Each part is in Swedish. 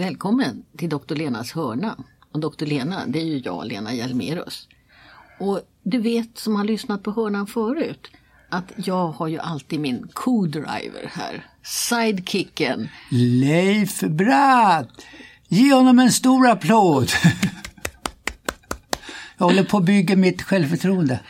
Välkommen till Dr. Lenas hörna. Och Dr. Lena, det är ju jag, Lena Hjelmerus. Och du vet som har lyssnat på hörnan förut att jag har ju alltid min co-driver här. Sidekicken. Leif Bratt! Ge honom en stor applåd! Jag håller på att bygga mitt självförtroende.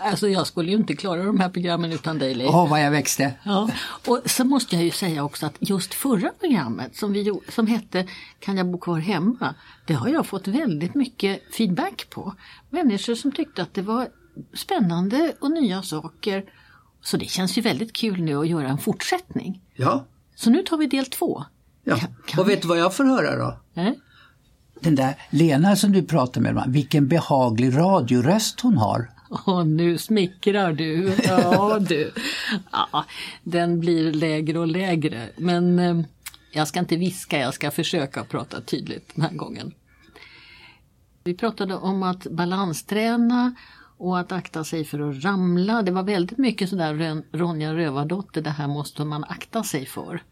Alltså jag skulle ju inte klara de här programmen utan dig Leif. Åh, vad jag växte. Ja. Och så måste jag ju säga också att just förra programmet som, vi som hette Kan jag bo kvar hemma? Det har jag fått väldigt mycket feedback på. Människor som tyckte att det var spännande och nya saker. Så det känns ju väldigt kul nu att göra en fortsättning. Ja. Så nu tar vi del två. ja. Kan- kan Och vet du vad jag får höra då? Eh? Den där Lena som du pratar med, vilken behaglig radioröst hon har. Åh, nu smickrar du. Ja, du. Ja, den blir lägre och lägre. Men eh, jag ska inte viska, jag ska försöka prata tydligt den här gången. Vi pratade om att balansträna och att akta sig för att ramla. Det var väldigt mycket sådär Ronja Rövardotter, det här måste man akta sig för.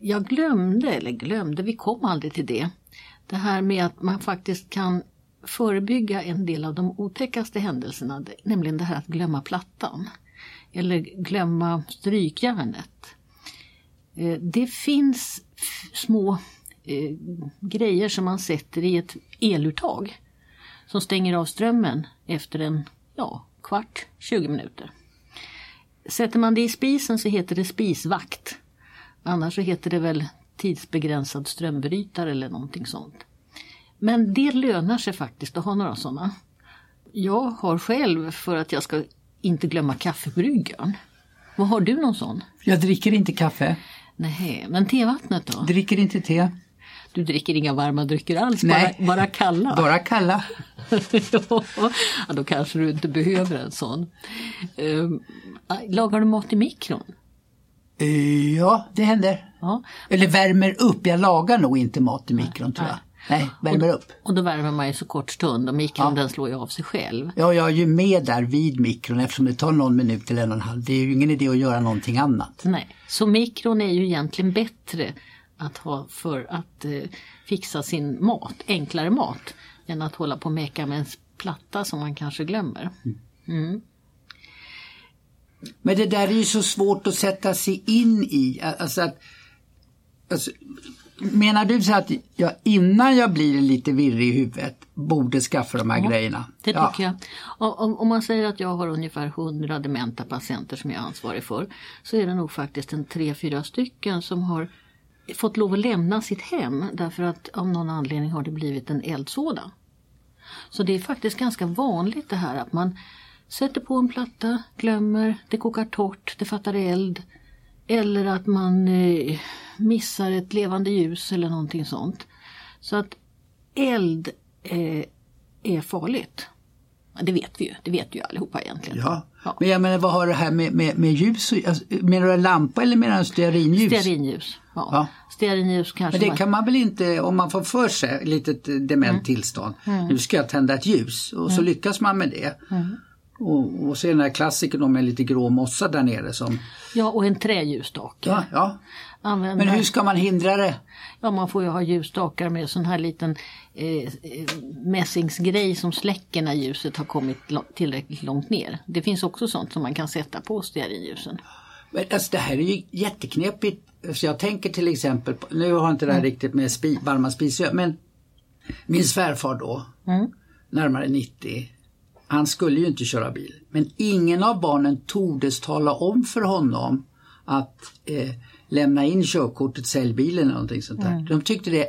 Jag glömde, eller glömde, vi kom aldrig till det. Det här med att man faktiskt kan förebygga en del av de otäckaste händelserna, nämligen det här att glömma plattan. Eller glömma strykjärnet. Eh, det finns små eh, grejer som man sätter i ett eluttag som stänger av strömmen efter en ja, kvart, 20 minuter. Sätter man det i spisen så heter det spisvakt. Annars så heter det väl tidsbegränsad strömbrytare eller någonting sånt. Men det lönar sig faktiskt att ha några sådana. Jag har själv för att jag ska inte glömma kaffebryggaren. Vad har du någon sån? Jag dricker inte kaffe, Nej, men tevattnet då? dricker inte te, Du dricker inga varma drycker alls, Nej. bara, bara kalla? bara kalla. ja, då kanske du inte behöver en sån. Ehm, lagar du mat i mikron? Eh, Ja, det händer. Ja. Eller värmer upp, jag lagar nog inte mat i mikron tror jag. Nej, värmer upp. Och då värmer man ju så kort stund och mikron Ja. den slår ju av sig själv. Ja, jag är ju med där vid mikron eftersom det tar någon minut eller en och en halv. Det är ju ingen idé att göra någonting annat. Nej, så mikron är ju egentligen bättre att ha för att eh, fixa sin mat, enklare mat, än att hålla på och meka med en platta som man kanske glömmer. Men det där är ju så svårt att sätta sig in i. Alltså att, alltså, menar du så att jag innan jag blir lite virrig i huvudet borde skaffa de här grejerna? Det Ja. tycker jag. Om, om man säger att jag har ungefär 100 dementa patienter som jag är ansvarig för så är det nog faktiskt en tre fyra stycken som har fått lov att lämna sitt hem därför att av någon anledning har det blivit en eldsvåda. Så det är faktiskt ganska vanligt det här att man sätter på en platta, glömmer, det kokar torrt, det fattar eld. Eller att man eh, missar ett levande ljus eller någonting sånt. Så att eld eh, är farligt. Det vet vi ju, det vet ju allihopa egentligen. Ja. Ja. men jag menar vad har det här med, med, med ljus alltså, Menar du lampa eller menar du stearinljus? Stearinljus. Ja. Ja. Stearinljus kanske Men det man- kan man väl inte, om man får för sig ett litet eh, dement Mm. tillstånd. Nu ska jag tända ett ljus och så lyckas man med det. Och, och så är den här klassikern med lite grå mossa där nere som, Ja, och en träljusstake. ja, ja. Använda... Men hur ska man hindra det? Ja, man får ju ha ljusstakar med sån här liten eh, eh, mässingsgrej som släcker när ljuset har kommit tillräckligt långt ner. Det finns också sånt som man kan sätta på stearinljusen. Men alltså det här är ju jätteknepigt. Så jag tänker till exempel, på, nu har inte det här Mm. riktigt med spi, varma spisrör, men min svärfar då, Mm. närmare 90, han skulle ju inte köra bil. Men ingen av barnen tordes tala om för honom att eh, lämna in körkortet, sälj bilen eller någonting sånt där. Mm. De tyckte det,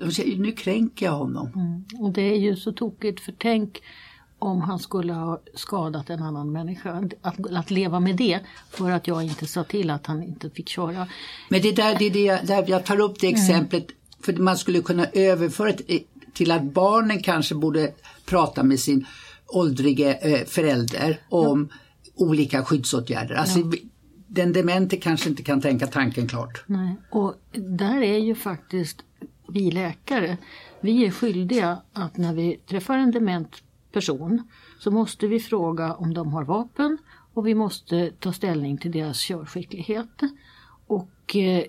de säger, nu kränker jag honom. Och det är ju så tokigt för tänk om han skulle ha skadat en annan människa. Att, att leva med det för att jag inte sa till att han inte fick köra. Men det där, det är det jag, där jag tar upp det Mm. exemplet för man skulle kunna överföra det till att barnen kanske borde prata med sin åldrige eh, förälder om olika skyddsåtgärder. Alltså, vi- Den demente kanske inte kan tänka tanken klart. Nej. Och där är ju faktiskt vi läkare, vi är skyldiga att när vi träffar en dement person så måste vi fråga om de har vapen och vi måste ta ställning till deras körskicklighet. Och eh,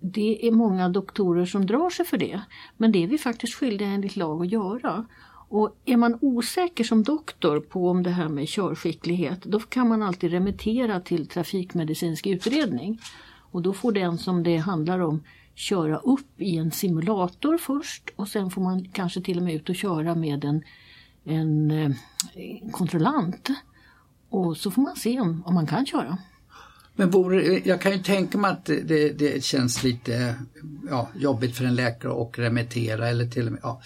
det är många doktorer som drar sig för det. Men det är vi faktiskt skyldiga enligt lag att göra. Och är man osäker som doktor på om det här med körskicklighet då kan man alltid remittera till trafikmedicinsk utredning. Och då får den som det handlar om köra upp i en simulator först och sen får man kanske till och med ut och köra med en, en, en kontrollant. Och så får man se om, om man kan köra. Men borde, eh, jag kan ju tänka mig att det, det känns lite ja, jobbigt för en läkare att remittera eller till och med ja,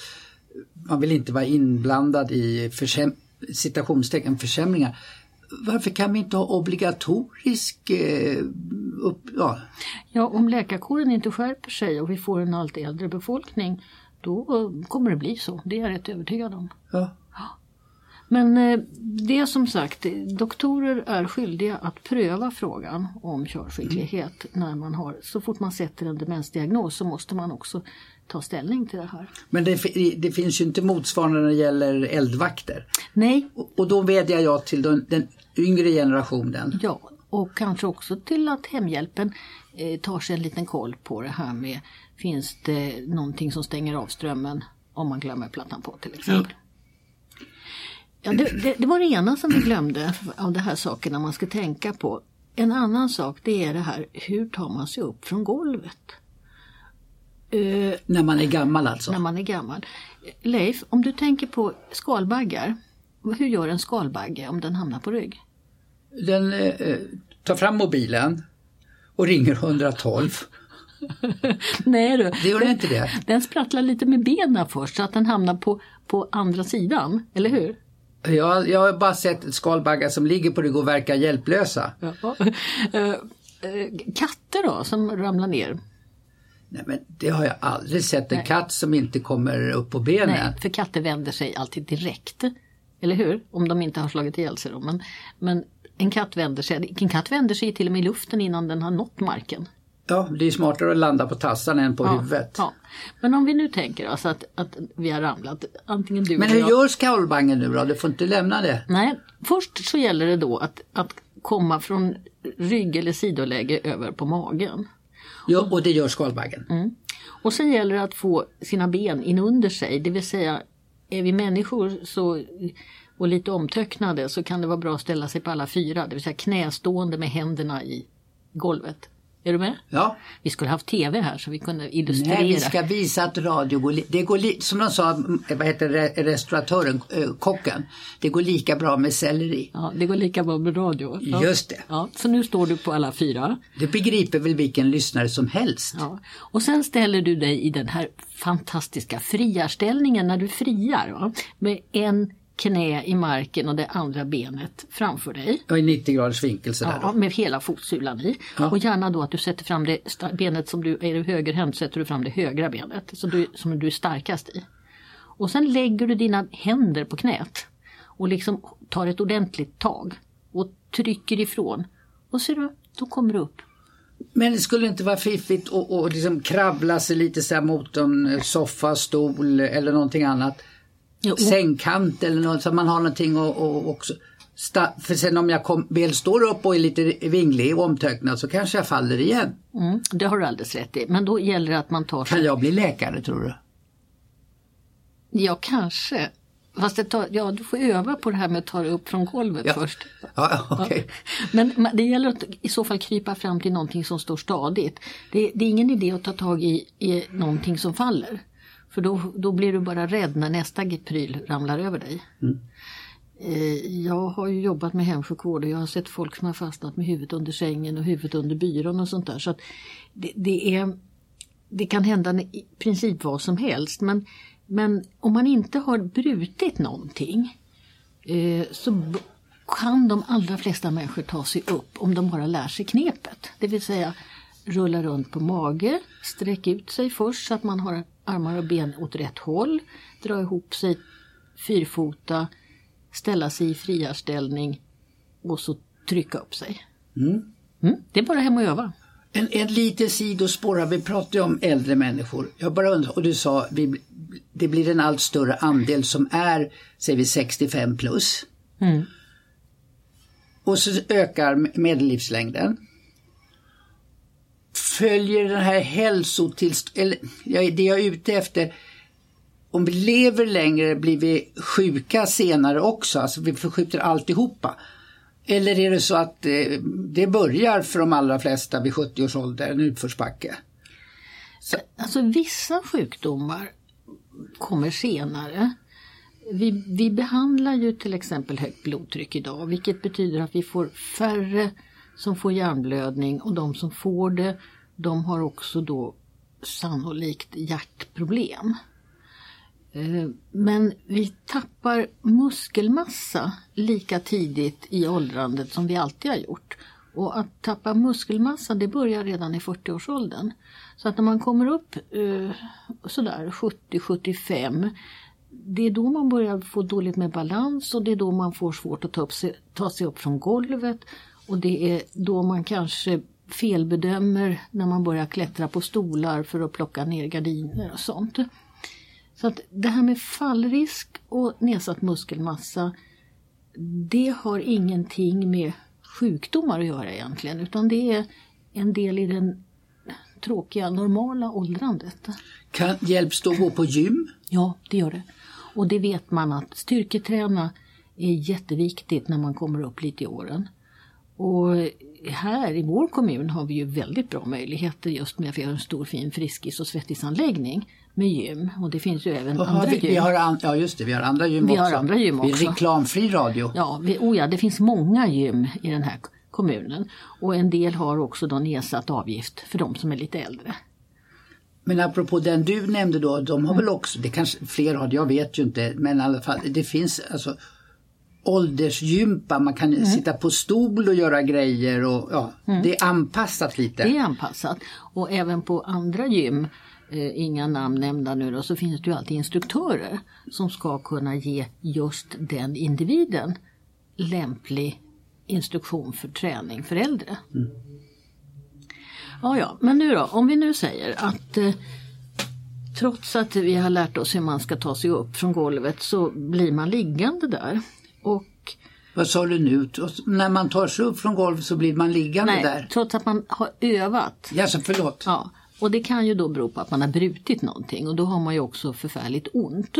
man vill inte vara inblandad i försäm citationstecken försämringar. Varför kan vi inte ha obligatorisk eh, upp, ja. ja, om läkarkåren inte skärper sig och vi får en allt äldre befolkning då kommer det bli så, det är jag rätt övertygad om. Ja. Men eh, det är som sagt, doktorer är skyldiga att pröva frågan om körskicklighet mm. när man har, så fort man sätter en demensdiagnos så måste man också ta ställning till det här. Men det, det finns ju inte motsvarande när det gäller eldvakter. Nej. Och, och då vädjar jag till den, den yngre generationen. Ja, och kanske också till att hemhjälpen eh, tar sig en liten koll på det här med finns det någonting som stänger av strömmen om man glömmer plattan på till exempel. Ja. Ja, det, det, det, var det ena som vi glömde av de här sakerna man ska tänka på. En annan sak det är det här, hur tar man sig upp från golvet? Uh, när man är gammal alltså? När man är gammal. Leif, om du tänker på skalbaggar. Hur gör en skalbagge om den hamnar på rygg? Den uh, tar fram mobilen och ringer 112. Nej du. Det gör den inte det? Den sprattlar lite med benen först så att den hamnar på, på andra sidan, eller hur? Jag, jag har bara sett skalbaggar som ligger på rygg och verkar hjälplösa. Ja. Uh, katter då som ramlar ner? Nej men det har jag aldrig sett en Nej. katt som inte kommer upp på benen. Nej, för katter vänder sig alltid direkt. Eller hur? Om de inte har slagit ihjäl sig då. Men, men en katt vänder sig, en katt vänder sig till och med i luften innan den har nått marken. Ja, det är smartare att landa på tassarna än på ja, huvudet. Ja. Men om vi nu tänker oss att, att vi har ramlat, antingen du Men hur jag... gör skalbaggen nu då? Du får inte lämna det. Nej, först så gäller det då att, att komma från rygg eller sidoläge över på magen. Ja, och det gör skalbaggen. Mm. Och sen gäller det att få sina ben inunder sig, det vill säga är vi människor så, och lite omtöcknade så kan det vara bra att ställa sig på alla fyra, det vill säga knästående med händerna i golvet. Är du med? Ja. Vi skulle haft TV här så vi kunde illustrera. Nej, vi ska visa att radio går, det går li, som de sa, vad heter restauratören, äh, kocken, det går lika bra med selleri. Ja, det går lika bra med radio. Ja. Just det. Ja, så nu står du på alla fyra. Det begriper väl vilken lyssnare som helst. Ja. Och sen ställer du dig i den här fantastiska friarställningen när du friar. Va? Med en knä i marken och det andra benet framför dig. Och i 90 graders vinkel sådär Ja, med hela fotsulan i. Ja. Och gärna då att du sätter fram det benet som du är högerhänt sätter du fram det högra benet så du, som du är starkast i. Och sen lägger du dina händer på knät och liksom tar ett ordentligt tag och trycker ifrån. Och ser du, då kommer du upp. Men det skulle inte vara fiffigt att, liksom kravla sig lite så mot en soffa, stol eller någonting annat Jo. sängkant eller något så man har någonting och, och också för sen om jag kom, väl står upp och är lite vinglig och omtöcknad så kanske jag faller igen. Mm, det har du alldeles rätt i. Men då gäller det att man tar... Kan jag bli läkare tror du? Ja, kanske. Fast det tar, ja, du får öva på det här med att ta dig upp från golvet ja. först. Ja, okay. Men det gäller att i så fall krypa fram till någonting som står stadigt. Det, det är ingen idé att ta tag i, i någonting som faller. För då, då blir du bara rädd när nästa pryl ramlar över dig. Mm. Eh, jag har ju jobbat med hemsjukvård och jag har sett folk som har fastnat med huvudet under sängen och huvudet under byrån och sånt där. Så det, det, är, det kan hända i princip vad som helst men, men om man inte har brutit någonting eh, så kan de allra flesta människor ta sig upp om de bara lär sig knepet. Det vill säga rulla runt på mage, sträck ut sig först så att man har armar och ben åt rätt håll, dra ihop sig fyrfota, ställa sig i friarställning och så trycka upp sig. Mm. Mm, det är bara hem och öva. En, en liten sidospår, vi pratar ju om äldre människor. Jag bara undrar, och du sa vi, det blir en allt större andel som är, säger vi 65 plus. Mm. Och så ökar medellivslängden följer den här hälsotillståndet, eller det jag är ute efter, om vi lever längre blir vi sjuka senare också, alltså vi förskjuter alltihopa. Eller är det så att eh, det börjar för de allra flesta vid 70 års ålder, en utförsbacke? Så. Alltså vissa sjukdomar kommer senare. Vi, vi behandlar ju till exempel högt blodtryck idag vilket betyder att vi får färre som får hjärnblödning och de som får det de har också då sannolikt hjärtproblem. Eh, men vi tappar muskelmassa lika tidigt i åldrandet som vi alltid har gjort. Och att tappa muskelmassa det börjar redan i 40-årsåldern. Så att när man kommer upp eh, sådär 70-75 det är då man börjar få dåligt med balans och det är då man får svårt att ta, upp sig, ta sig upp från golvet. Och det är då man kanske felbedömer när man börjar klättra på stolar för att plocka ner gardiner och sånt. Så att det här med fallrisk och nedsatt muskelmassa det har ingenting med sjukdomar att göra egentligen utan det är en del i den tråkiga normala åldrandet. Kan, hjälps det att gå på gym? Ja, det gör det. Och det vet man att styrketräna är jätteviktigt när man kommer upp lite i åren. Och här i vår kommun har vi ju väldigt bra möjligheter just med att vi har en stor fin friskis och svettisanläggning med gym och det finns ju även Aha, andra vi, gym. Vi har an, ja just det, vi har andra gym vi också. Har andra gym också. Vi är reklamfri radio. Ja, vi, oh ja, det finns många gym i den här kommunen och en del har också då nedsatt avgift för de som är lite äldre. Men apropå den du nämnde då, de har mm. väl också, det kanske fler har, jag vet ju inte, men i alla fall det finns alltså åldersgympa, man kan mm. sitta på stol och göra grejer och ja, mm. det är anpassat lite. Det är anpassat och även på andra gym eh, inga namn nämnda nu då, så finns det ju alltid instruktörer som ska kunna ge just den individen lämplig instruktion för träning för äldre. Mm. Ja, ja, men nu då, om vi nu säger att eh, trots att vi har lärt oss hur man ska ta sig upp från golvet så blir man liggande där. Och vad sa du nu? När man tar sig upp från golvet så blir man liggande nej, där? trots att man har övat. Ja, så förlåt. Ja, och det kan ju då bero på att man har brutit någonting och då har man ju också förfärligt ont.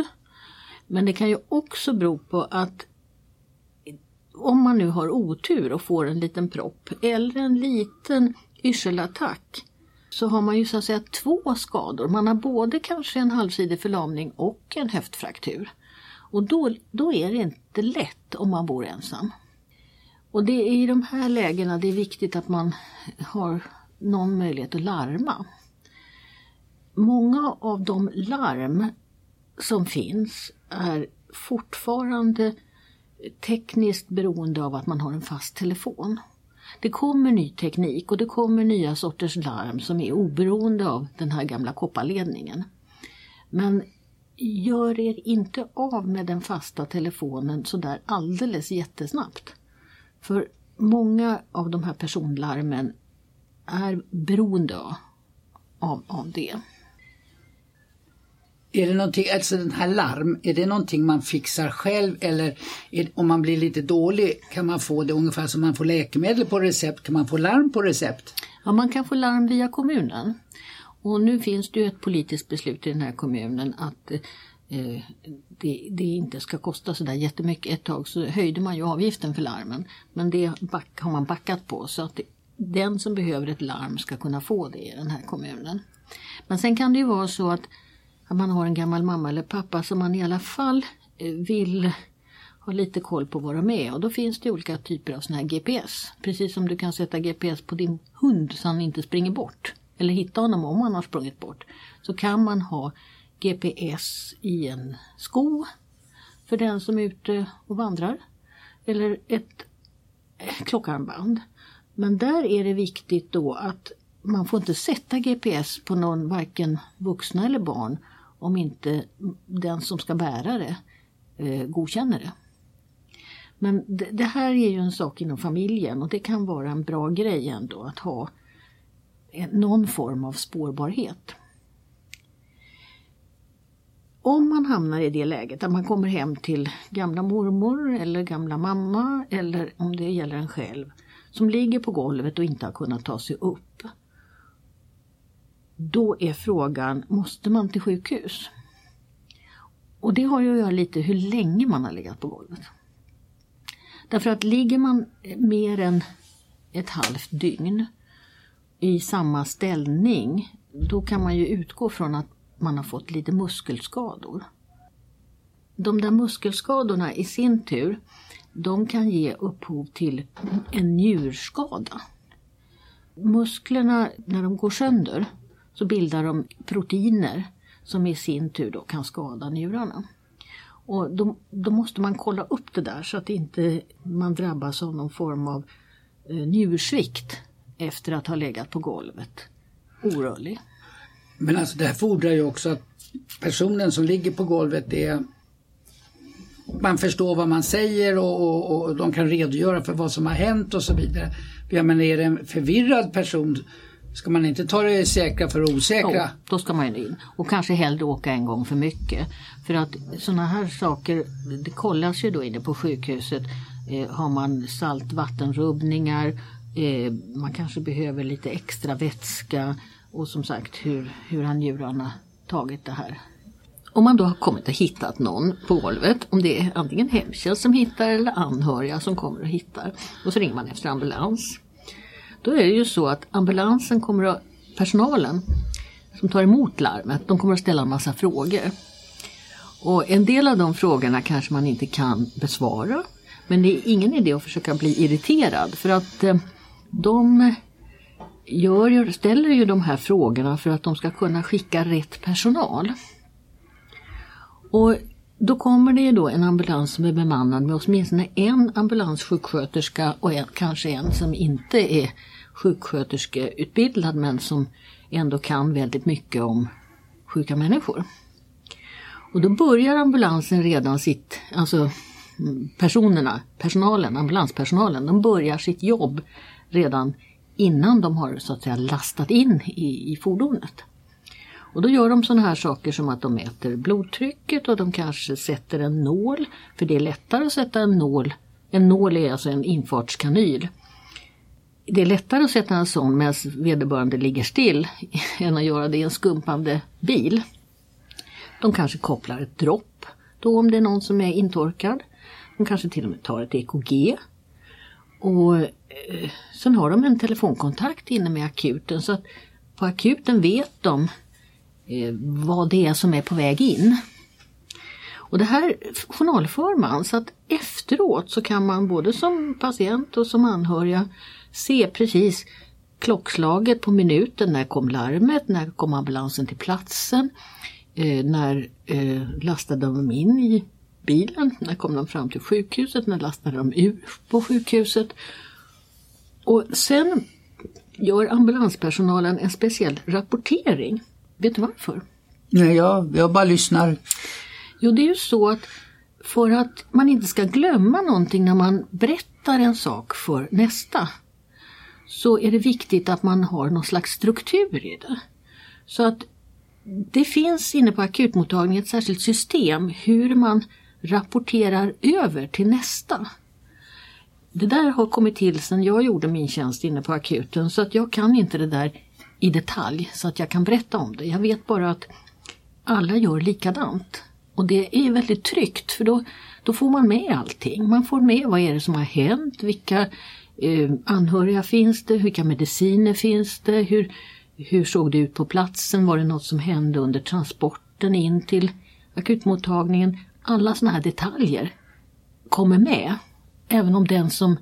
Men det kan ju också bero på att om man nu har otur och får en liten propp eller en liten yrselattack så har man ju så att säga två skador. Man har både kanske en halvsidig förlamning och en höftfraktur. Och då, då är det inte lätt om man bor ensam. Och det är i de här lägena det är viktigt att man har någon möjlighet att larma. Många av de larm som finns är fortfarande tekniskt beroende av att man har en fast telefon. Det kommer ny teknik och det kommer nya sorters larm som är oberoende av den här gamla kopparledningen. Men gör er inte av med den fasta telefonen sådär alldeles jättesnabbt. För många av de här personlarmen är beroende av, av det. Är det någonting, alltså den här larm, är det någonting man fixar själv eller är, om man blir lite dålig kan man få det ungefär som man får läkemedel på recept, kan man få larm på recept? Ja, man kan få larm via kommunen. Och nu finns det ju ett politiskt beslut i den här kommunen att eh, det, det, inte ska kosta sådär jättemycket. Ett tag så höjde man ju avgiften för larmen men det back, har man backat på så att den som behöver ett larm ska kunna få det i den här kommunen. Men sen kan det ju vara så att att man har en gammal mamma eller pappa som man i alla fall eh, vill ha lite koll på vad de är och då finns det olika typer av såna här GPS. Precis som du kan sätta GPS på din hund så han inte springer bort eller hitta honom om han har sprungit bort. Så kan man ha GPS i en sko för den som är ute och vandrar. Eller ett klockarmband. Men där är det viktigt då att man får inte sätta GPS på någon, varken vuxna eller barn om inte den som ska bära det eh, godkänner det. Men det, det, här är ju en sak inom familjen och det kan vara en bra grej ändå att ha någon form av spårbarhet. Om man hamnar i det läget att man kommer hem till gamla mormor eller gamla mamma eller om det gäller en själv som ligger på golvet och inte har kunnat ta sig upp då är frågan, måste man till sjukhus? Och det har ju att göra lite hur länge man har legat på golvet. Därför att ligger man mer än ett halvt dygn i samma ställning, då kan man ju utgå från att man har fått lite muskelskador. De där muskelskadorna i sin tur, de kan ge upphov till en njurskada. Musklerna, när de går sönder, så bildar de proteiner som i sin tur då kan skada njurarna. Och då, då, måste man kolla upp det där så att inte man drabbas av någon form av eh, njursvikt efter att ha legat på golvet orörlig. Men alltså det här fordrar ju också att personen som ligger på golvet är man förstår vad man säger och, och, och de kan redogöra för vad som har hänt och så vidare. Jag menar, är det en förvirrad person Ska man inte ta det säkra för osäkra? Jo, då ska man in. Och kanske hellre åka en gång för mycket. För att sådana här saker, det kollas ju då inne på sjukhuset. Eh, har man saltvattenrubbningar, eh, man kanske behöver lite extra vätska och som sagt hur, hur har njurarna tagit det här. Om man då har kommit och hittat någon på golvet, om det är antingen hemtjänst som hittar eller anhöriga som kommer och hittar. Och så ringer man efter ambulans. Då är det ju så att ambulansen kommer att, personalen som tar emot larmet, de kommer att ställa en massa frågor. Och en del av de frågorna kanske man inte kan besvara. Men det är ingen idé att försöka bli irriterad för att eh, de gör, ställer ju de här frågorna för att de ska kunna skicka rätt personal. Och då kommer det ju då en ambulans som är bemannad med åtminstone en ambulanssjuksköterska och en, kanske en som inte är sjuksköterskeutbildad men som ändå kan väldigt mycket om sjuka människor. Och då börjar ambulansen redan sitt, alltså personerna, personalen, ambulanspersonalen, de börjar sitt jobb redan innan de har så att säga lastat in i, i fordonet. Och då gör de sådana här saker som att de mäter blodtrycket och de kanske sätter en nål, för det är lättare att sätta en nål. En nål är alltså en infartskanyl. Det är lättare att sätta en sån medan vederbörande ligger still än att göra det i en skumpande bil. De kanske kopplar ett dropp då om det är någon som är intorkad. De kanske till och med tar ett EKG. Och eh, Sen har de en telefonkontakt inne med akuten så att på akuten vet de Eh, vad det är som är på väg in. Och det här journalför man så alltså, att efteråt så kan man både som patient och som anhöriga se precis klockslaget på minuten. När kom larmet? När kom ambulansen till platsen? Eh, när eh, lastade de in i bilen? När kom de fram till sjukhuset? När lastade de ur på sjukhuset? Och sen gör ambulanspersonalen en speciell rapportering Vet du varför? Nej, jag, jag bara lyssnar. Jo, det är ju så att för att man inte ska glömma någonting när man berättar en sak för nästa så är det viktigt att man har någon slags struktur i det. Så att det finns inne på akutmottagningen ett särskilt system hur man rapporterar över till nästa. Det där har kommit till sen jag gjorde min tjänst inne på akuten så att jag kan inte det där i detalj så att jag kan berätta om det. Jag vet bara att alla gör likadant. Och det är väldigt tryggt för då, då får man med allting. Man får med vad är det som har hänt, vilka eh, anhöriga finns det, vilka mediciner finns det, hur, hur såg det ut på platsen, var det något som hände under transporten in till akutmottagningen. Alla sådana här detaljer kommer med. Även om den som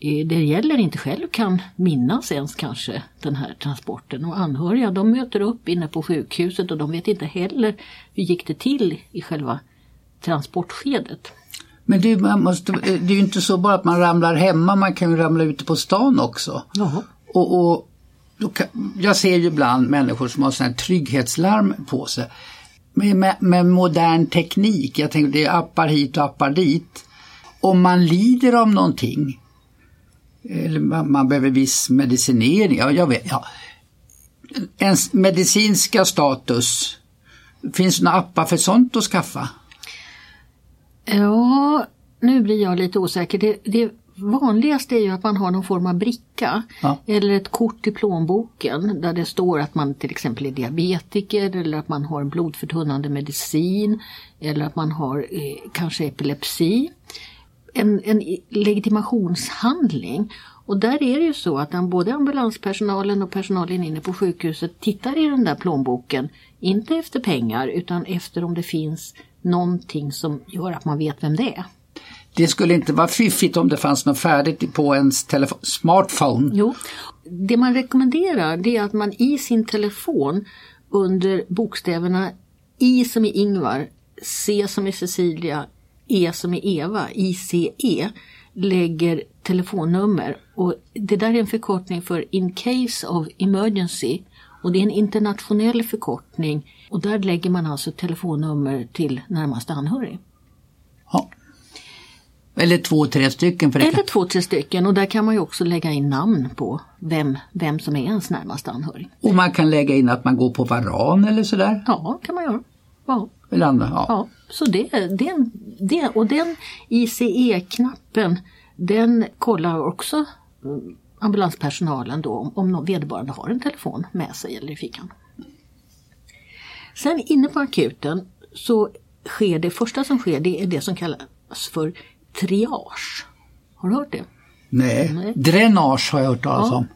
det gäller inte själv kan minnas ens kanske den här transporten. Och anhöriga de möter upp inne på sjukhuset och de vet inte heller hur gick det till i själva transportskedet. Men det, måste, det är ju inte så bara att man ramlar hemma, man kan ju ramla ute på stan också. Jaha. Och, och kan, jag ser ju ibland människor som har sådana här trygghetslarm på sig. Med, med, med modern teknik, jag tänker det är appar hit och appar dit. Om man lider av någonting eller man, behöver viss medicinering. Ja, jag vet, ja. Ens medicinska status, finns det några appar för sånt att skaffa? Ja, nu blir jag lite osäker. Det, det vanligaste är ju att man har någon form av bricka Ja. eller ett kort i plånboken där det står att man till exempel är diabetiker eller att man har en blodförtunnande medicin eller att man har eh, kanske epilepsi. En, en legitimationshandling. Och där är det ju så att både ambulanspersonalen och personalen inne på sjukhuset tittar i den där plånboken. Inte efter pengar utan efter om det finns någonting som gör att man vet vem det är. Det skulle inte vara fiffigt om det fanns något färdigt på ens smartphone. Jo, det man rekommenderar det är att man i sin telefon under bokstäverna I som i Ingvar, C som i Cecilia, E som i Eva, ICE lägger telefonnummer. Och det där är en förkortning för In Case of Emergency och det är en internationell förkortning och där lägger man alltså telefonnummer till närmaste anhörig. Ja. Eller två, tre stycken. För det Eller två, tre stycken och där kan man ju också lägga in namn på vem, vem som är ens närmaste anhörig. Och man kan lägga in att man går på varann eller sådär. Ja, kan man göra. Ja, Eller andra. Ja. ja. Så det, det, det, och den ICE-knappen den kollar också ambulanspersonalen då om, vederbörande har en telefon med sig eller i fickan. Sen inne på akuten så sker det första som sker det är det som kallas för triage. Har du hört det? Nej. Nej. Dränage har jag hört talas Ja. om.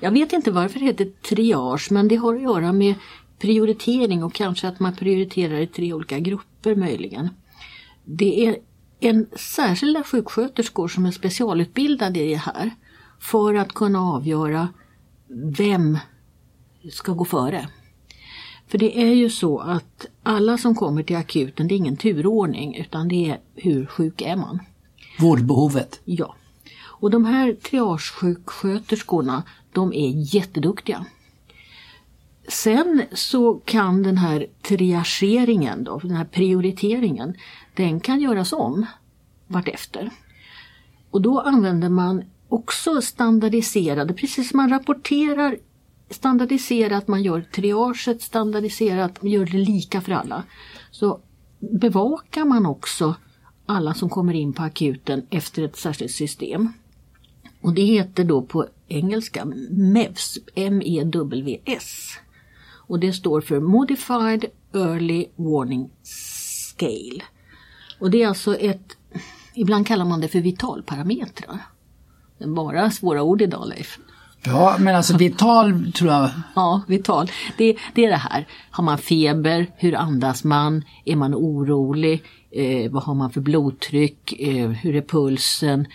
Jag vet inte varför det heter triage men det har att göra med prioritering och kanske att man prioriterar i tre olika grupper möjligen. Det är en särskilda sjuksköterskor som är specialutbildade i det här för att kunna avgöra vem ska gå före. För det är ju så att alla som kommer till akuten, det är ingen turordning utan det är hur sjuk är man. Vårdbehovet. Ja. Och de här triagesjuksköterskorna, de är jätteduktiga. Sen så kan den här triageringen, då, den här prioriteringen, den kan göras om vartefter. Och då använder man också standardiserade, precis som man rapporterar standardiserat, man gör triaget standardiserat, man gör det lika för alla. Så bevakar man också alla som kommer in på akuten efter ett särskilt system. Och det heter då på engelska MEVS, M-E-W-S. Och det står för Modified Early Warning Scale. Och det är alltså ett, ibland kallar man det för vitalparametrar. Det bara svåra ord idag Leif. Ja, men alltså vital tror jag. Ja, vital. Det, det är det här. Har man feber? Hur andas man? Är man orolig? Eh, vad har man för blodtryck? Eh, hur är pulsen?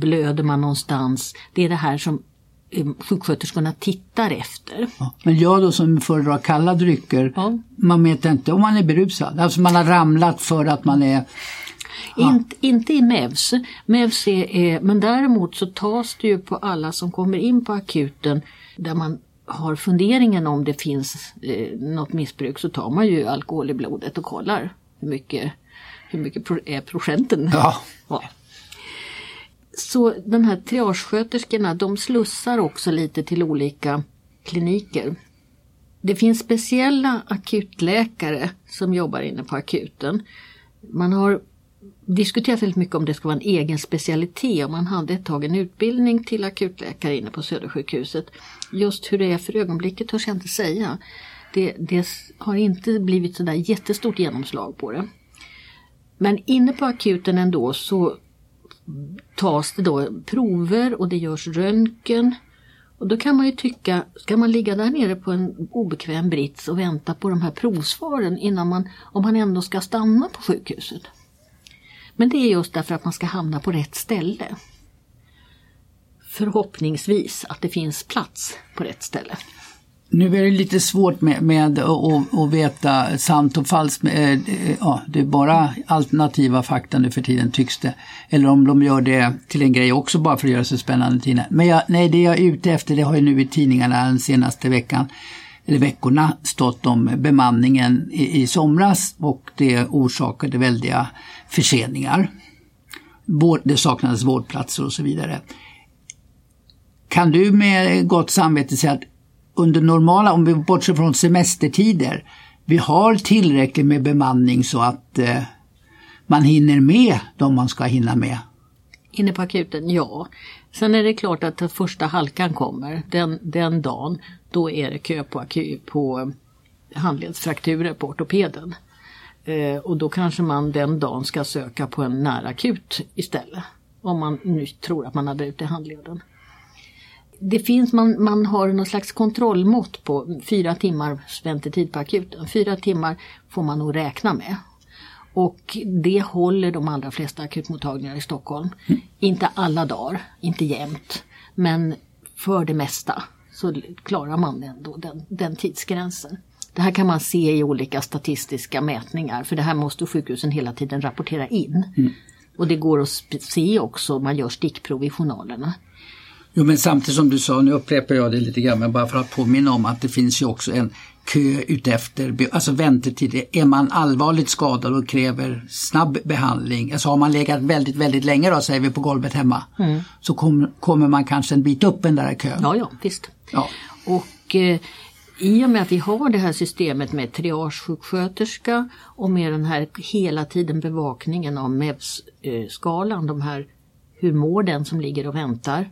Blöder man någonstans? Det är det här som sjuksköterskorna tittar efter. Ja. Men jag då som föredrar kalla drycker, Ja. man vet inte om man är berusad. Alltså man har ramlat för att man är Inte, inte i MEVS. MEVS är, är, men däremot så tas det ju på alla som kommer in på akuten där man har funderingen om det finns eh, något missbruk så tar man ju alkohol i blodet och kollar hur mycket, hur mycket pro, är procenten. Ja. Ja. Så de här triagesköterskorna de slussar också lite till olika kliniker. Det finns speciella akutläkare som jobbar inne på akuten. Man har diskuterat väldigt mycket om det ska vara en egen specialitet och man hade ett tag en utbildning till akutläkare inne på Södersjukhuset. Just hur det är för ögonblicket törs jag inte säga. Det, det har inte blivit sådär jättestort genomslag på det. Men inne på akuten ändå så tas det då prover och det görs röntgen. Och då kan man ju tycka, ska man ligga där nere på en obekväm brits och vänta på de här provsvaren innan man, om man ändå ska stanna på sjukhuset? Men det är just därför att man ska hamna på rätt ställe. Förhoppningsvis att det finns plats på rätt ställe. Nu är det lite svårt med, med att, att, veta sant och falskt. Eh, ja, det är bara alternativa fakta nu för tiden tycks det. Eller om de gör det till en grej också bara för att göra sig spännande tidningar. Men jag, nej, det jag är ute efter det har ju nu i tidningarna den senaste veckan eller veckorna stått om bemanningen i, i somras och det orsakade väldiga förseningar. Det saknades vårdplatser och så vidare. Kan du med gott samvete säga att under normala, om vi bortser från semestertider, vi har tillräckligt med bemanning så att eh, man hinner med de man ska hinna med? Inne på akuten, ja. Sen är det klart att den första halkan kommer, den, den dagen, då är det kö på, på eh, handledsfrakturer på ortopeden. Eh, och då kanske man den dagen ska söka på en närakut istället. Om man nu tror att man har brutit handleden. Det finns, man, man har någon slags kontrollmått på fyra timmars väntetid på akuten. Fyra timmar får man nog räkna med. Och det håller de allra flesta akutmottagningar i Stockholm. Mm. Inte alla dagar, inte jämt. Men för det mesta så klarar man ändå den, den tidsgränsen. Det här kan man se i olika statistiska mätningar för det här måste sjukhusen hela tiden rapportera in. Mm. Och det går att se också, man gör stickprov i journalerna. Jo men samtidigt som du sa, nu upprepar jag det lite grann, men bara för att påminna om att det finns ju också en kö utefter, alltså väntetid. Är man allvarligt skadad och kräver snabb behandling, alltså har man legat väldigt, väldigt länge då, säger vi på golvet hemma, mm. så kom, kommer man kanske en bit upp den där kön. Ja, ja, visst. Ja. Och eh, i och med att vi har det här systemet med triagesjuksköterska och med den här hela tiden bevakningen av MEVS-skalan, de här hur mår den som ligger och väntar,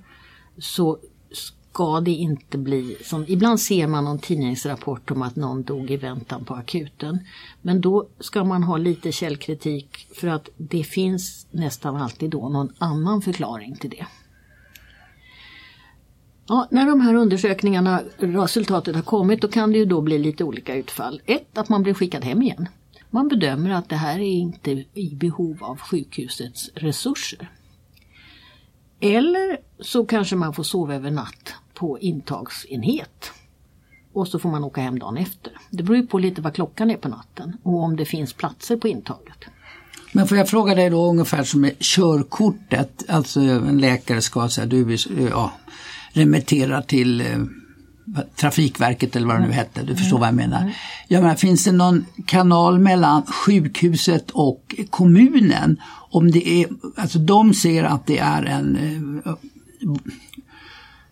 så ska det inte bli som, ibland ser man någon tidningsrapport om att någon dog i väntan på akuten. Men då ska man ha lite källkritik för att det finns nästan alltid då någon annan förklaring till det. Ja, när de här undersökningarna, resultatet har kommit, då kan det ju då bli lite olika utfall. Ett, att man blir skickad hem igen. Man bedömer att det här är inte i behov av sjukhusets resurser. Eller så kanske man får sova över natt på intagsenhet. Och så får man åka hem dagen efter. Det beror ju på lite vad klockan är på natten och om det finns platser på intaget. Men får jag fråga dig då ungefär som med körkortet, alltså en läkare ska säga du ja, remittera till eh, Trafikverket eller vad det nu hette, du förstår vad jag menar. Jag menar. Finns det någon kanal mellan sjukhuset och kommunen? Om det är, alltså de ser att det är en, eh,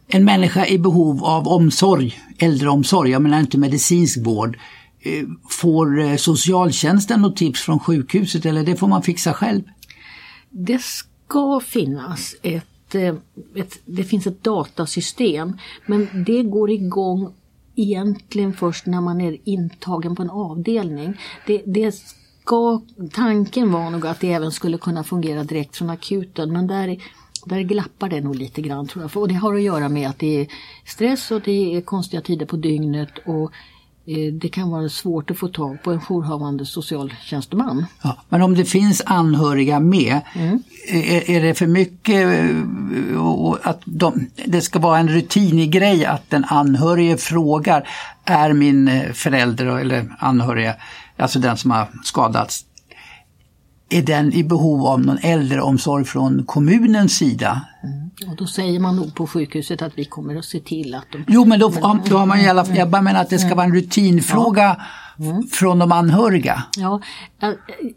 en människa i behov av omsorg, äldreomsorg, jag menar inte medicinsk vård. Eh, får socialtjänsten något tips från sjukhuset eller det får man fixa själv? Det ska finnas ett ett, eh, ett, det finns ett datasystem men det går igång egentligen först när man är intagen på en avdelning. Det, det ska, tanken var nog att det även skulle kunna fungera direkt från akuten men där, där glappar det nog lite grann tror jag. Och det har att göra med att det är stress och det är konstiga tider på dygnet och det kan vara svårt att få tag på en jourhavande socialtjänsteman. Ja, men om det finns anhöriga med, mm. är, är, det för mycket eh, att de, det ska vara en rutinig grej att den anhörige frågar, är min eh, förälder eller anhöriga, alltså den som har skadats, är den i behov av någon äldreomsorg från kommunens sida? Mm. Och då säger man nog på sjukhuset att vi kommer att se till att de... Jo men då, då har man i alla fall, jag bara menar att det ska vara en rutinfråga ja. mm. från de anhöriga. Ja,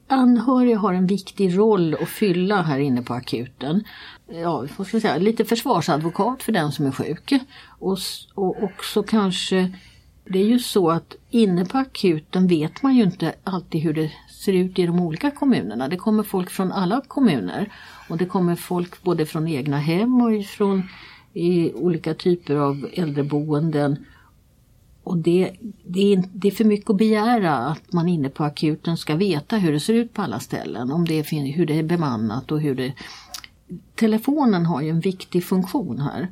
anhöriga har en viktig roll att fylla här inne på akuten. Ja, ska säga, lite försvarsadvokat för den som är sjuk. Och, och också kanske det är ju så att inne på akuten vet man ju inte alltid hur det ser ut i de olika kommunerna. Det kommer folk från alla kommuner och det kommer folk både från egna hem och från i olika typer av äldreboenden. Och det, det, är, det är för mycket att begära att man inne på akuten ska veta hur det ser ut på alla ställen. Om det är, hur det är bemannat och hur det... Telefonen har ju en viktig funktion här.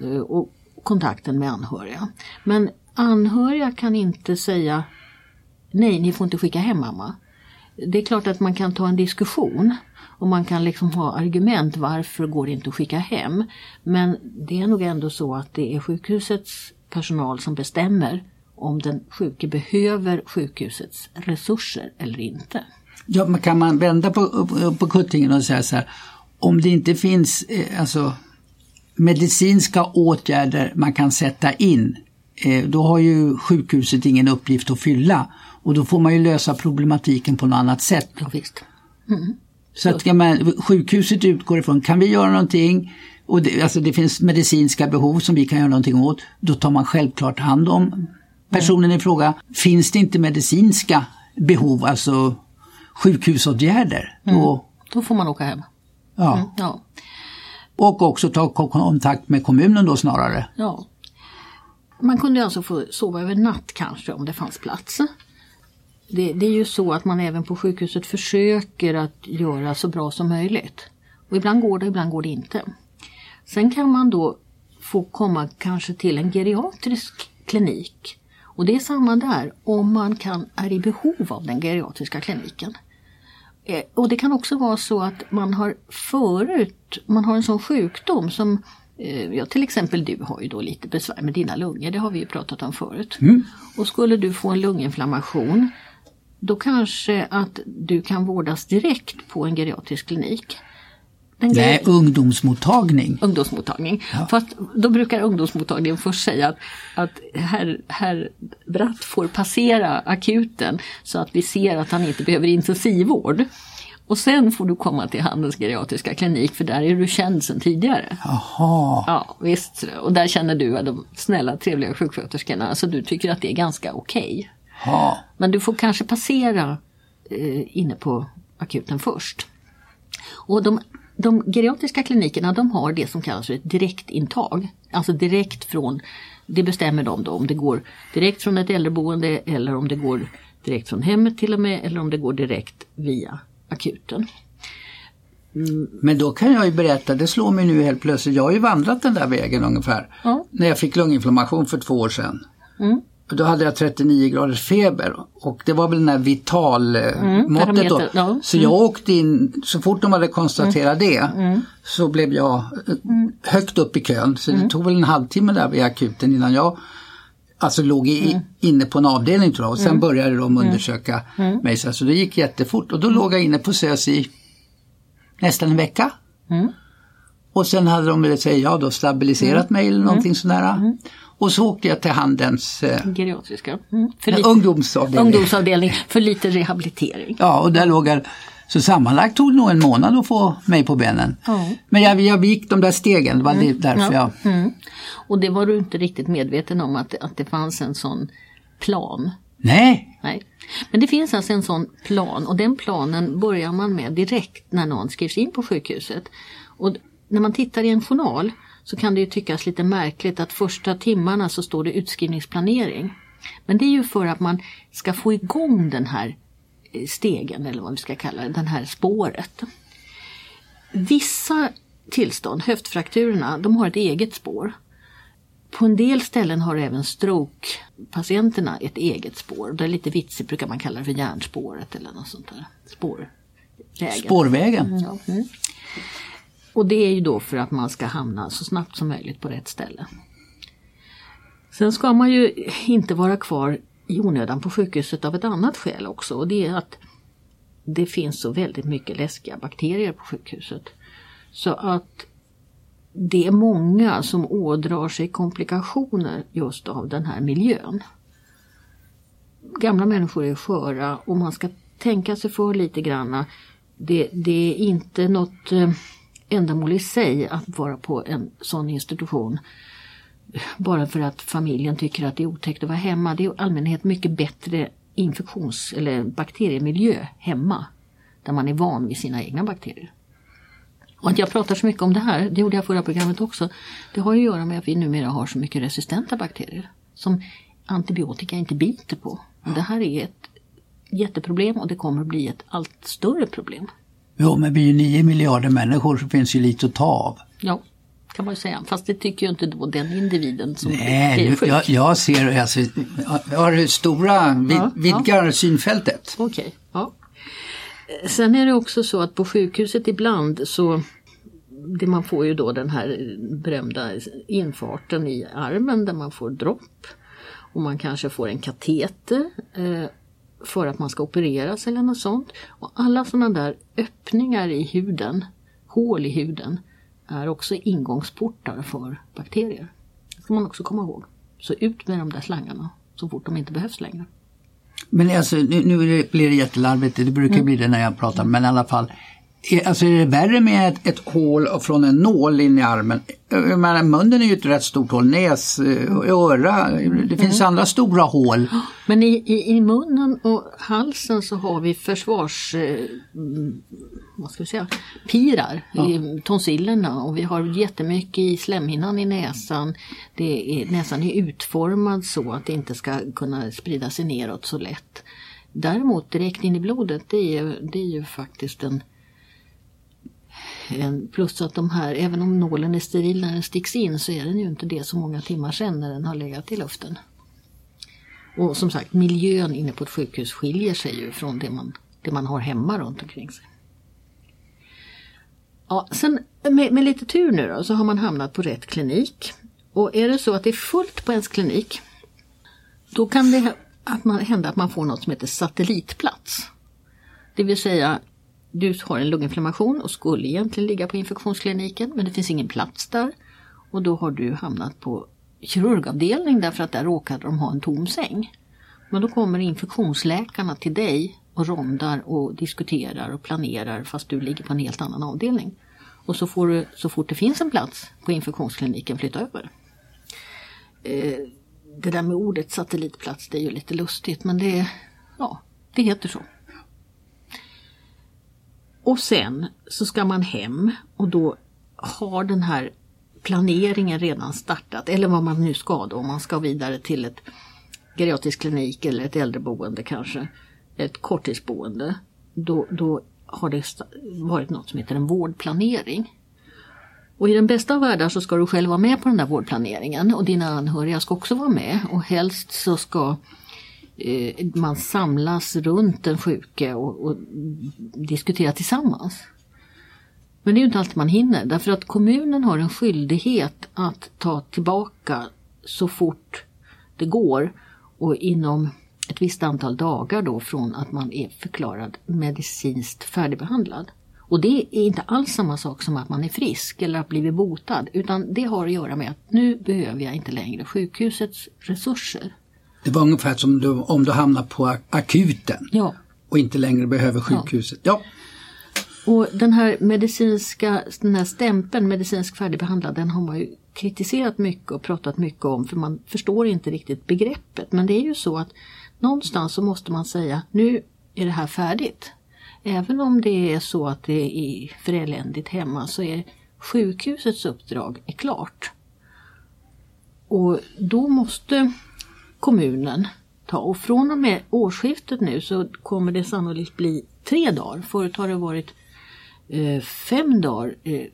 Eh, och kontakten med anhöriga. Men anhöriga kan inte säga nej, ni får inte skicka hem mamma. Det är klart att man kan ta en diskussion och man kan liksom ha argument varför går det inte att skicka hem. Men det är nog ändå så att det är sjukhusets personal som bestämmer om den sjuke behöver sjukhusets resurser eller inte. Ja, men kan man vända på, på kuttingen och säga så här, om det inte finns eh, alltså, medicinska åtgärder man kan sätta in, eh, då har ju sjukhuset ingen uppgift att fylla. Och då får man ju lösa problematiken på något annat sätt. Ja, visst. Mm. Så att men, sjukhuset utgår ifrån, kan vi göra någonting och det, alltså det finns medicinska behov som vi kan göra någonting åt, då tar man självklart hand om personen i fråga. Finns det inte medicinska behov, alltså sjukhusåtgärder, mm. då, då får man åka hem. Ja. Mm, ja. Och också ta ko- kontakt med kommunen då snarare. Ja. Man kunde alltså få sova över natt kanske om det fanns plats. Det, det är ju så att man även på sjukhuset försöker att göra så bra som möjligt. Och ibland går det, ibland går det inte. Sen kan man då få komma kanske till en geriatrisk klinik. Och det är samma där, om man kan, är i behov av den geriatriska kliniken. Eh, Och det kan också vara så att man har förut, man har en sån sjukdom som eh, Ja, till exempel du har ju då lite besvär med dina lungor, det har vi ju pratat om förut. Och skulle du få en lunginflammation då kanske att du kan vårdas direkt på en geriatrisk klinik. Nej, ungdomsmottagning. ungdomsmottagning. Fast då brukar ungdomsmottagningen först säga att, att herr, herr Bratt får passera akuten så att vi ser att han inte behöver intensivvård. Och sen får du komma till Handels geriatriska klinik för där är du känd sedan tidigare. Jaha. Ja visst, och där känner du att de snälla trevliga sjuksköterskorna, så du tycker att det är ganska okej. Ja. Men du får kanske passera eh, inne på akuten först. Och de, de geriatriska klinikerna de har det som kallas för ett direktintag. Alltså direkt från, det bestämmer de då om det går direkt från ett äldreboende eller om det går direkt från hemmet till och med eller om det går direkt via akuten. Men då kan jag ju berätta, det slår mig nu helt plötsligt, jag har ju vandrat den där vägen ungefär. Ja. När jag fick lunginflammation för två år sedan. Och Då hade jag 39 graders feber. Och det var väl den här vitalmåttet då. parameter, ja. Så jag åkte in, så fort de hade konstaterat det så blev jag eh, högt upp i kön. Så det tog väl en halvtimme där vid akuten innan jag alltså låg i, inne på en avdelning tror jag. Och sen började de undersöka mig. Så alltså, det gick jättefort. Och då låg jag inne på SÖS i nästan en vecka. Och sen hade de säger jag då, stabiliserat mig eller någonting sådär. Och så åkte jag till Handens eh, Geriatriska. Mm. För Ja, lite, ungdomsavdelning. ungdomsavdelning för lite rehabilitering. Ja, och där låg jag. Så sammanlagt tog det nog en månad att få mig på benen. Ja. Men jag, jag gick de där stegen, det var det därför jag... Mm. Och det var du inte riktigt medveten om att, att det fanns en sån plan. Nej, Nej. Men det finns alltså en sån plan och den planen börjar man med direkt när någon skrivs in på sjukhuset. Och när man tittar i en journal så kan det ju tyckas lite märkligt att första timmarna så står det utskrivningsplanering. Men det är ju för att man ska få igång den här eh, stegen eller vad vi ska kalla det, den här spåret. Vissa tillstånd, höftfrakturerna, de har ett eget spår. På en del ställen har även stroke-patienterna ett eget spår. Det är lite vitsigt brukar man kalla det för hjärnspåret eller något sånt där. Spårvägen. spårvägen. Ja. Mm. Och det är ju då för att man ska hamna så snabbt som möjligt på rätt ställe. Sen ska man ju inte vara kvar i onödan på sjukhuset av ett annat skäl också och det är att det finns så väldigt mycket läskiga bakterier på sjukhuset. Så att det är många som ådrar sig komplikationer just av den här miljön. Gamla människor är sköra och man ska tänka sig för lite granna. Det, det är inte något eh, ändamål i sig att vara på en sån institution bara för att familjen tycker att det är otäckt att vara hemma. Det är i allmänhet mycket bättre infektions eller bakteriemiljö hemma där man är van vid sina egna bakterier. Och att jag pratar så mycket om det här, det gjorde jag förra programmet också, det har ju att göra med att vi numera har så mycket resistenta bakterier som antibiotika inte biter på. Och det här är ett jätteproblem och det kommer att bli ett allt större problem. Jo, men vi är ju nio miljarder människor så finns ju lite att ta av. Ja, kan man ju säga. Fast det tycker ju inte då den individen som Nej, är sjuk. jag, jag ser, alltså, jag har det stora, vid, Ja, vidgar synfältet. Okej, ja. Sen är det också så att på sjukhuset ibland så det man får ju då den här berömda infarten i armen där man får dropp. Och man kanske får en kateter eh, för att man ska opereras eller något sånt. Och alla sådana där öppningar i huden, hål i huden, är också ingångsportar för bakterier. Det ska man också komma ihåg. Så ut med de där slangarna så fort de inte behövs längre. Men alltså, nu, nu blir det jättelarvigt, det brukar Mm. bli det när jag pratar, men i alla fall. Alltså är det värre med ett, ett hål från en nål in i armen? Jag menar, munnen är ju ett rätt stort hål, näs, eh, öra, det finns mm. andra stora hål. Men i, i, i, munnen och halsen så har vi försvars... Eh, vad ska vi säga? Pirar, ja. i tonsillerna och vi har jättemycket i slemhinnan i näsan. Det är, näsan är utformad så att det inte ska kunna sprida sig neråt så lätt. Däremot direkt in i blodet det är, det är ju faktiskt en Eh, plus att de här, även om nålen är steril när den sticks in så är den ju inte det så många timmar sen när den har legat i luften. Och som sagt, miljön inne på ett sjukhus skiljer sig ju från det man, det man har hemma runt omkring sig. Ja, sen med, med lite tur nu då så har man hamnat på rätt klinik. Och är det så att det är fullt på ens klinik då kan det att man, hända att man får något som heter satellitplats. Det vill säga du har en lunginflammation och skulle egentligen ligga på infektionskliniken men det finns ingen plats där. Och då har du hamnat på kirurgavdelning därför att där råkade de ha en tom säng. Men då kommer infektionsläkarna till dig och rondar och diskuterar och planerar fast du ligger på en helt annan avdelning. Och så får du så fort det finns en plats på infektionskliniken flytta över. Eh, det där med ordet satellitplats det är ju lite lustigt men det, ja, det heter så. Och sen så ska man hem och då har den här planeringen redan startat eller vad man nu ska då om man ska vidare till ett geriatrisk klinik eller ett äldreboende kanske, ett korttidsboende. Då, då har det varit något som heter en vårdplanering. Och i den bästa av världar så ska du själv vara med på den där vårdplaneringen och dina anhöriga ska också vara med och helst så ska Eh, man samlas runt den sjuke och, och diskuterar tillsammans. Men det är ju inte alltid man hinner därför att kommunen har en skyldighet att ta tillbaka så fort det går och inom ett visst antal dagar då från att man är förklarad medicinskt färdigbehandlad. Och det är inte alls samma sak som att man är frisk eller har blivit botad utan det har att göra med att nu behöver jag inte längre sjukhusets resurser. Det var ungefär som du, om du hamnar på akuten ja. och inte längre behöver sjukhuset. Ja. ja. Och den här medicinska den här stämpeln, medicinsk färdigbehandlad, den har man ju kritiserat mycket och pratat mycket om för man förstår inte riktigt begreppet. Men det är ju så att någonstans så måste man säga nu är det här färdigt. Även om det är så att det är för eländigt hemma så är sjukhusets uppdrag är klart. Och då måste kommunen ta. Och från och med årsskiftet nu så kommer det sannolikt bli tre dagar. Förut har det varit eh, fem dagar eh, eh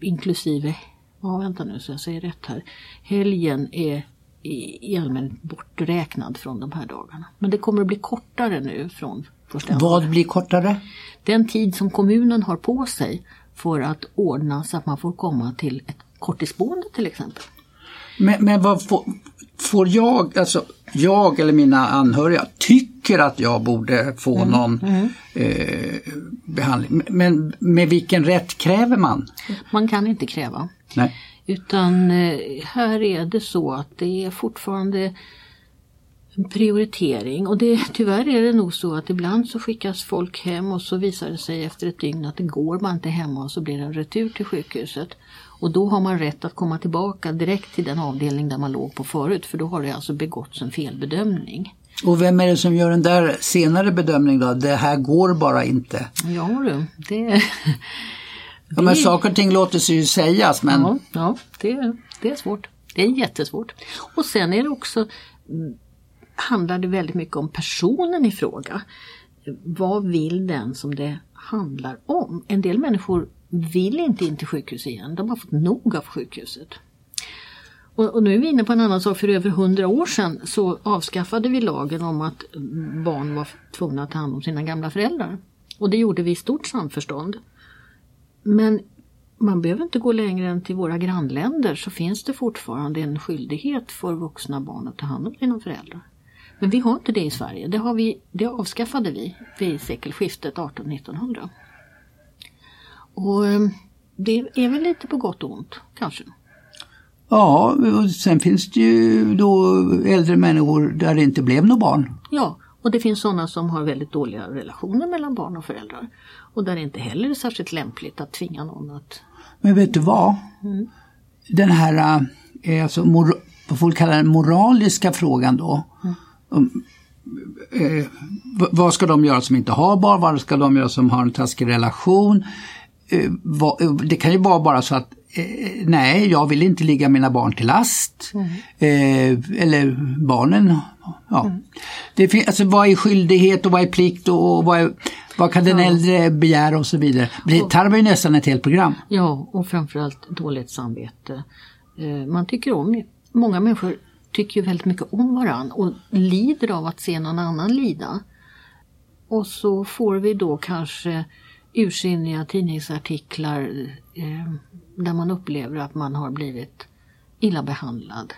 inklusive, ja vänta nu så jag säger rätt här, helgen är i, i allmänhet borträknad från de här dagarna. Men det kommer att bli kortare nu från första Vad blir kortare? Den tid som kommunen har på sig för att ordna så att man får komma till ett korttidsboende till exempel. Men, men vad får, får jag, alltså jag eller mina anhöriga tycker att jag borde få mm. någon mm. Eh, behandling. Men med vilken rätt kräver man? Man kan inte kräva. Nej. Utan eh, här är det så att det är fortfarande en prioritering och det, tyvärr är det nog så att ibland så skickas folk hem och så visar det sig efter ett dygn att det går man inte hemma och så blir det en retur till sjukhuset. Och då har man rätt att komma tillbaka direkt till den avdelning där man låg på förut för då har det alltså begåtts en felbedömning. Och vem är det som gör den där senare bedömningen då? Det här går bara inte. Ja du, det... Ja, men saker och ting låter sig ju sägas men... Ja, ja det, det är svårt. Det är jättesvårt. Och sen är det också handlar det väldigt mycket om personen i fråga. Vad vill den som det handlar om? En del människor vill inte in till sjukhus igen. De har fått nog av sjukhuset. Och, och, nu är vi inne på en annan sak. För över hundra år sedan så avskaffade vi lagen om att barn var tvungna att ta hand om sina gamla föräldrar. Och det gjorde vi i stort samförstånd. Men man behöver inte gå längre än till våra grannländer så finns det fortfarande en skyldighet för vuxna barn att ta hand om sina föräldrar. Men vi har inte det i Sverige. Det, har vi, det avskaffade vi vid sekelskiftet 1800-1900. Och eh, det är väl lite på gott och ont, kanske. Ja, och sen finns det ju då äldre människor där det inte blev några barn. Ja, Och det finns sådana som har väldigt dåliga relationer mellan barn och föräldrar. Och där det inte heller är särskilt lämpligt att tvinga någon att... Men vet du vad? Mm. Den här, eh, alltså, mor, vad folk kallar den moraliska frågan då. Mm. Um, eh, vad ska de göra som inte har barn? Vad ska de göra som har en taskig relation? Eh, vad, eh, det kan ju vara bara så att eh, nej, jag vill inte ligga mina barn till last. Mm. Eh, eller barnen. Ja. Mm. Det, alltså, vad är skyldighet och vad är plikt och vad, är, vad kan den ja. äldre begära och så vidare. Det tarvar ju nästan ett helt program. Ja, och framförallt dåligt samvete. Eh, man tycker om, många människor tycker ju väldigt mycket om varandra och lider av att se någon annan lida. Och så får vi då kanske ursinniga tidningsartiklar eh, där man upplever att man har blivit illa behandlad.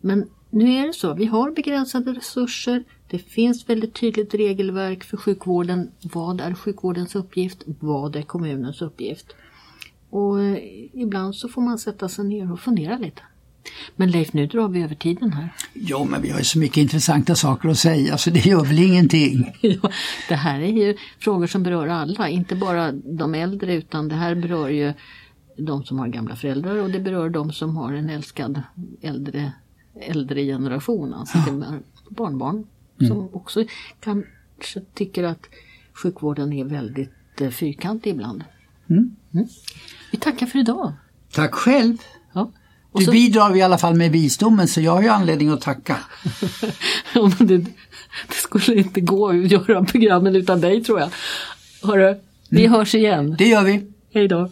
Men nu är det så, vi har begränsade resurser. Det finns väldigt tydligt regelverk för sjukvården. Vad är sjukvårdens uppgift? Vad är kommunens uppgift? Och eh, ibland så får man sätta sig ner och fundera lite. Men Leif, nu drar vi över tiden här. Ja, men vi har ju så mycket intressanta saker att säga så det gör väl ingenting. ja, det här är ju frågor som berör alla, inte bara de äldre utan det här berör ju de som har gamla föräldrar och det berör de som har en älskad äldre, äldre generation, alltså ja. barnbarn mm. som också kanske tycker att sjukvården är väldigt eh, fyrkantig ibland. Mm. Mm. Vi tackar för idag. Tack själv. Ja. Du så... bidrar i alla fall med visdomen så jag har ju anledning att tacka. det, det, skulle inte gå att göra programmen utan dig tror jag. Hörru, vi mm. hörs igen. Det gör vi. Hej då.